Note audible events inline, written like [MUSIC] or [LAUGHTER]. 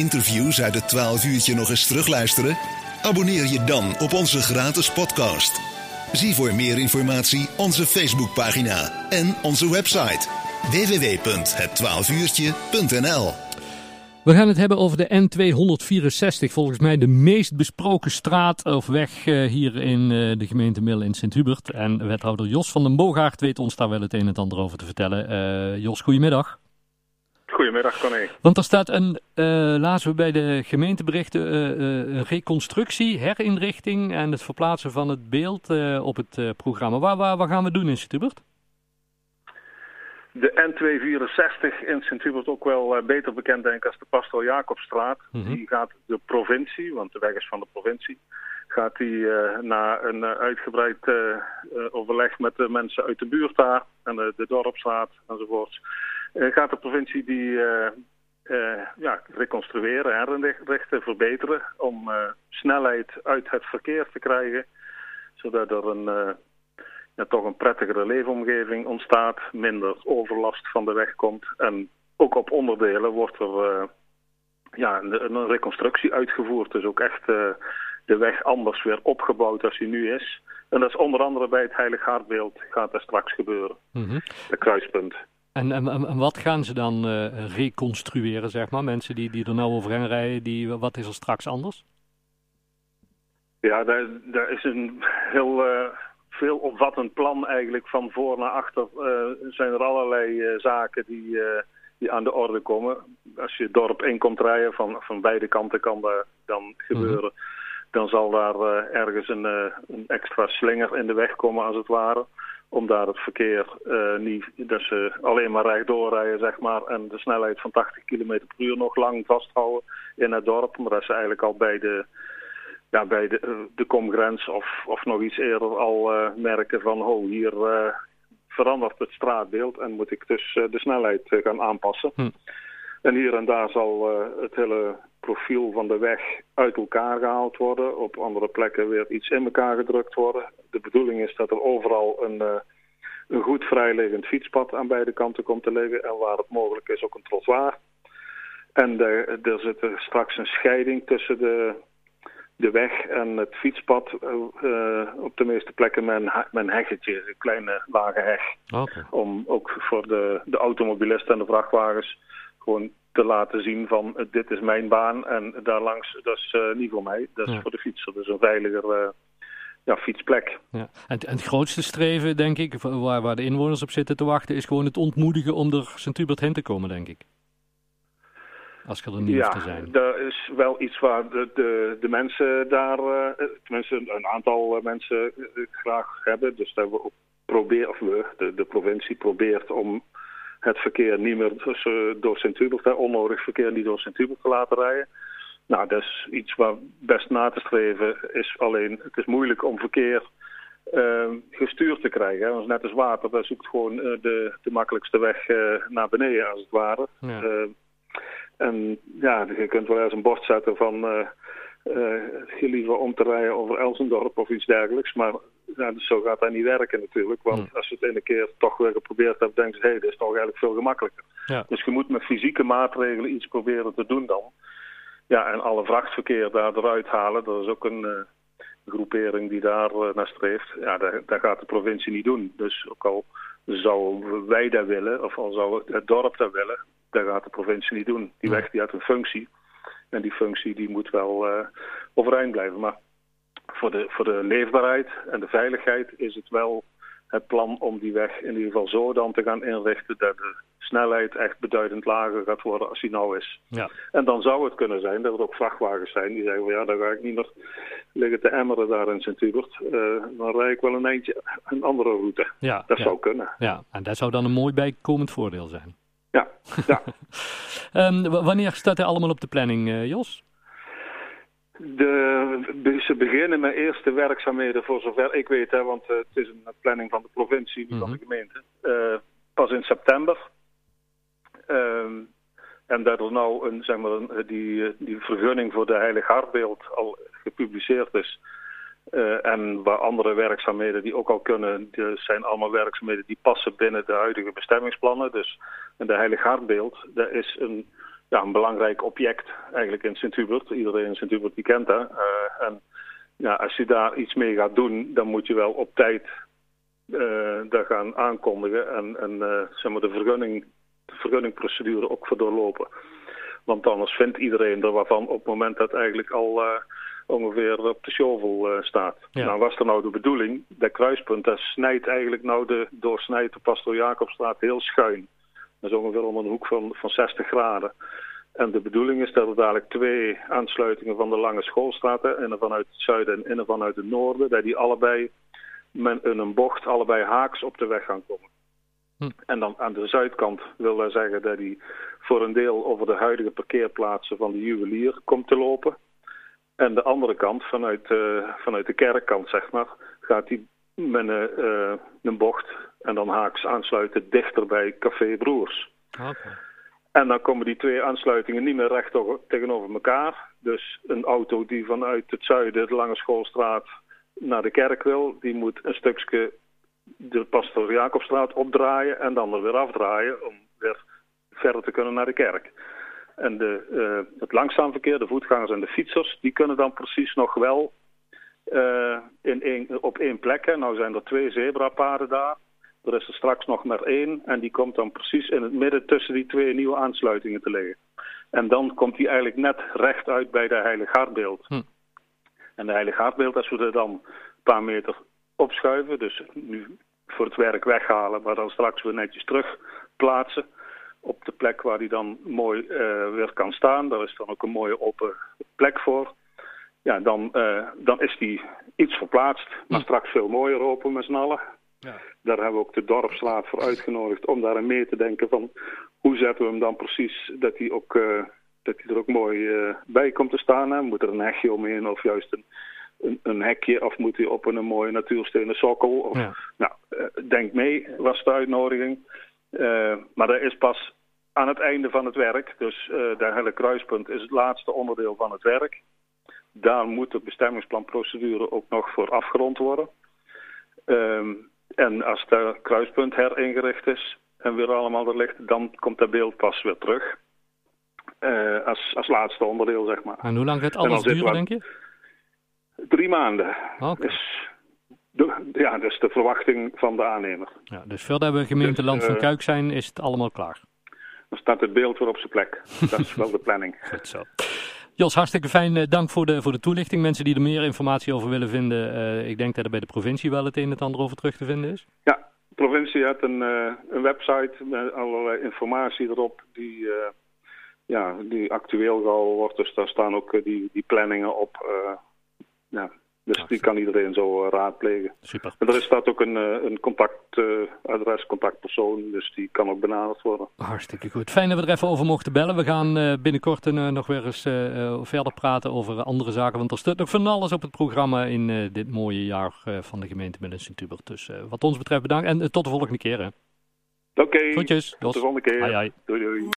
interviews uit het 12 uurtje nog eens terugluisteren? Abonneer je dan op onze gratis podcast. Zie voor meer informatie onze Facebookpagina en onze website www.het12uurtje.nl We gaan het hebben over de N264, volgens mij de meest besproken straat of weg eh, hier in eh, de gemeente Mil in Sint-Hubert. En wethouder Jos van den Boogaard weet ons daar wel het een en ander over te vertellen. Eh, Jos, goedemiddag. Goedemiddag, Conné. Want er staat een, uh, lazen we bij de gemeenteberichten, uh, uh, reconstructie, herinrichting en het verplaatsen van het beeld op het programma. Waar, waar, waar, gaan we doen in Sint-Hubert? De N264 in Sint-Hubert, ook wel beter bekend denk ik als de Pastoor Jacobstraat. Mm -hmm. Die gaat de provincie, want de weg is van de provincie, gaat die na een uitgebreid overleg met de mensen uit de buurt daar en de, de dorpsraad enzovoorts uh, gaat de provincie die uh, uh, ja, reconstrueren, herinrichten, verbeteren om snelheid uit het verkeer te krijgen, zodat er een, ja, toch een prettigere leefomgeving ontstaat, minder overlast van de weg komt en ook op onderdelen wordt er ja, een, reconstructie uitgevoerd, dus ook echt de weg anders weer opgebouwd als die nu is. En dat is onder andere bij het Heilig Hartbeeld gaat er straks gebeuren, mm -hmm. de kruispunt. En, en, en, wat gaan ze dan uh, reconstrueren, zeg maar? Mensen die, die er nou overheen rijden, die, wat is er straks anders? Ja, daar, daar is een heel uh, veel plan eigenlijk van voor naar achter. Uh, zijn er allerlei zaken die, die aan de orde komen. Als je het dorp in komt rijden, van, van beide kanten kan dat dan gebeuren. Mm -hmm. Dan zal daar ergens een, een extra slinger in de weg komen als het ware om daar het verkeer uh, niet, dat ze alleen maar rechtdoor rijden, zeg maar, en de snelheid van 80 km per uur nog lang vasthouden in het dorp. Maar dat ze eigenlijk al bij de, ja, bij de, uh, de komgrens of, of nog iets eerder al uh, merken van, oh, hier verandert het straatbeeld en moet ik dus de snelheid gaan aanpassen. Hm. En hier en daar zal het hele profiel van de weg uit elkaar gehaald worden. Op andere plekken weer iets in elkaar gedrukt worden. De bedoeling is dat er overal een, uh, een goed vrijliggend fietspad aan beide kanten komt te liggen. En waar het mogelijk is ook een trottoir. En de, er zit er straks een scheiding tussen de, de weg en het fietspad. Uh, op de meeste plekken met een, met een heggetje, een kleine lage heg. Okay. Om ook voor de, de automobilisten en de vrachtwagens gewoon te laten zien van uh, dit is mijn baan en daar langs, dat is uh, niet voor mij, dat is ja. voor de fietser. Dus een veiliger uh, ja, fietsplek. Ja. En, en, het grootste streven, denk ik, waar, waar de inwoners op zitten te wachten, is gewoon het ontmoedigen om er Sint-Hubert heen te komen, denk ik. Als er niet ja, te zijn. dat is wel iets waar de, de, de mensen daar, tenminste een aantal mensen graag hebben. Dus dat we proberen, of we, de, de provincie probeert om het verkeer niet meer door Sint-Hubert, onnodig verkeer niet door Sint-Hubert te laten rijden. Nou, dat is iets waar best na te streven is. Alleen, het is moeilijk om verkeer uh, gestuurd te krijgen. Hè. Want net als water, dat zoekt gewoon uh, de, de makkelijkste weg uh, naar beneden, als het ware. Ja. en ja, je kunt wel eens een bord zetten van... Uh, liever om te rijden over Elsendorp of iets dergelijks. Maar ja, dus zo gaat dat niet werken natuurlijk. Want Hmm. als je het ene keer toch weer geprobeerd hebt, denk je, hé, hey, dit is toch eigenlijk veel gemakkelijker. Ja. Dus je moet met fysieke maatregelen iets proberen te doen dan. Ja, en alle vrachtverkeer daar eruit halen, dat is ook een uh, groepering die daar uh, naar streeft. Ja, dat, dat gaat de provincie niet doen. Dus ook al zouden wij dat willen, of al zou het dorp dat willen, dat gaat de provincie niet doen. Die Ja. weg die had een functie. En die functie die moet wel uh, overeind blijven. Maar voor de, voor de leefbaarheid en de veiligheid is het wel het plan om die weg in ieder geval zo dan te gaan inrichten dat de snelheid echt beduidend lager gaat worden als die nou is. Ja. En dan zou het kunnen zijn dat er ook vrachtwagens zijn die zeggen van ja, dan ga ik niet meer liggen te emmeren daar in Sint-Hubert. Uh, dan rijd ik wel een eindje een andere route. Ja, Dat ja. zou kunnen. Ja, en dat zou dan een mooi bijkomend voordeel zijn. Ja, ja. Um, [LAUGHS] w- wanneer staat er allemaal op de planning, uh, Jos? De, ze beginnen met eerste werkzaamheden voor zover ik weet, hè, want uh, het is een planning van de provincie, niet mm -hmm. van de gemeente. Uh, pas in september. Um, en dat er nou een, zeg maar, een, die, die vergunning voor de Heilig Hartbeeld al gepubliceerd is. Uh, en waar andere werkzaamheden die ook al kunnen, zijn allemaal werkzaamheden die passen binnen de huidige bestemmingsplannen. Dus en de Heilig Hartbeeld, dat is een ja, een belangrijk object eigenlijk in Sint-Hubert. Iedereen in Sint-Hubert die kent dat. en ja, als je daar iets mee gaat doen, dan moet je wel op tijd daar gaan aankondigen en, en zeg maar de, vergunning, de vergunningprocedure ook voor doorlopen. Want anders vindt iedereen er waarvan op het moment dat eigenlijk al ongeveer op de shovel uh, staat. Nou was er nou de bedoeling, dat kruispunt, dat snijdt eigenlijk nou de, doorsnijdt de Pastoor Jacobstraat heel schuin. Dat is ongeveer om een hoek van, van 60 graden. En de bedoeling is dat er dadelijk twee aansluitingen van de Lange Schoolstraat, en vanuit het zuiden en een vanuit het noorden, dat die allebei met een bocht allebei haaks op de weg gaan komen. Hm. En dan aan de zuidkant wil dat zeggen dat hij voor een deel over de huidige parkeerplaatsen van de juwelier komt te lopen. En de andere kant, vanuit, uh, vanuit de kerkkant zeg maar, gaat hij met een, uh, een bocht en dan haaks aansluiten dichter bij Café Broers. Okay. En dan komen die twee aansluitingen niet meer recht tegenover elkaar. Dus een auto die vanuit het zuiden, de Lange Schoolstraat, naar de kerk wil, die moet een stukje de Pastor Jacobstraat opdraaien en dan er weer afdraaien om weer verder te kunnen naar de kerk. En de, uh, het langzaam verkeer, de voetgangers en de fietsers, die kunnen dan precies nog wel uh, in één, op één plek. Nou zijn er twee zebrapaden daar. Er is er straks nog maar één en die komt dan precies in het midden tussen die twee nieuwe aansluitingen te liggen. En dan komt die eigenlijk net recht uit bij de Heilige Hartbeeld. Hm. En de Heilige Hartbeeld, als we er dan een paar meter opschuiven, dus nu voor het werk weghalen, maar dan straks weer netjes terug plaatsen, op de plek waar hij dan mooi uh, weer kan staan. Daar is dan ook een mooie open plek voor. Ja, dan, uh, dan is die iets verplaatst, maar hm. straks veel mooier open met z'n allen. Ja. Daar hebben we ook de dorpslaat voor uitgenodigd om daar mee te denken van hoe zetten we hem dan precies dat hij, ook, uh, dat hij er ook mooi bij komt te staan. Hè? Moet er een hegje omheen of juist een, een, een, hekje of moet hij op een, mooie natuurstenen sokkel? Of, ja. Nou, denk mee was de uitnodiging. Maar dat is pas aan het einde van het werk. Dus uh, de hele kruispunt is het laatste onderdeel van het werk. Daar moet de bestemmingsplanprocedure ook nog voor afgerond worden. Um, en als de kruispunt heringericht is en weer allemaal er ligt, dan komt dat beeld pas weer terug. Uh, als, als laatste onderdeel, zeg maar. En hoe lang gaat alles duren, denk je? Drie maanden. Okay. Dus ja, dat is de verwachting van de aannemer. Ja, dus voordat we gemeente Land van eh, Kuik zijn, is het allemaal klaar? Dan staat het beeld weer op zijn plek. Dat is wel de planning. [LAUGHS] Goed zo. Jos, hartstikke fijn. Eh, dank voor de, voor de toelichting. Mensen die er meer informatie over willen vinden, uh, ik denk dat er bij de provincie wel het een en het ander over terug te vinden is. Ja, de provincie heeft een, uh, een website met allerlei informatie erop die, ja, die actueel gehouden wordt. Dus daar staan ook die, die planningen op. ja, dus die kan iedereen zo uh, raadplegen. Super. En er staat ook een, uh, een contactadres, uh, contactpersoon, dus die kan ook benaderd worden. Hartstikke goed. Fijn dat we er even over mochten bellen. We gaan binnenkort nog weer eens verder praten over andere zaken, want er staat nog van alles op het programma in dit mooie jaar van de gemeente Midden Sint-Hubert. Dus wat ons betreft bedankt en tot de volgende keer. Oké, tot de volgende keer. Doei doei.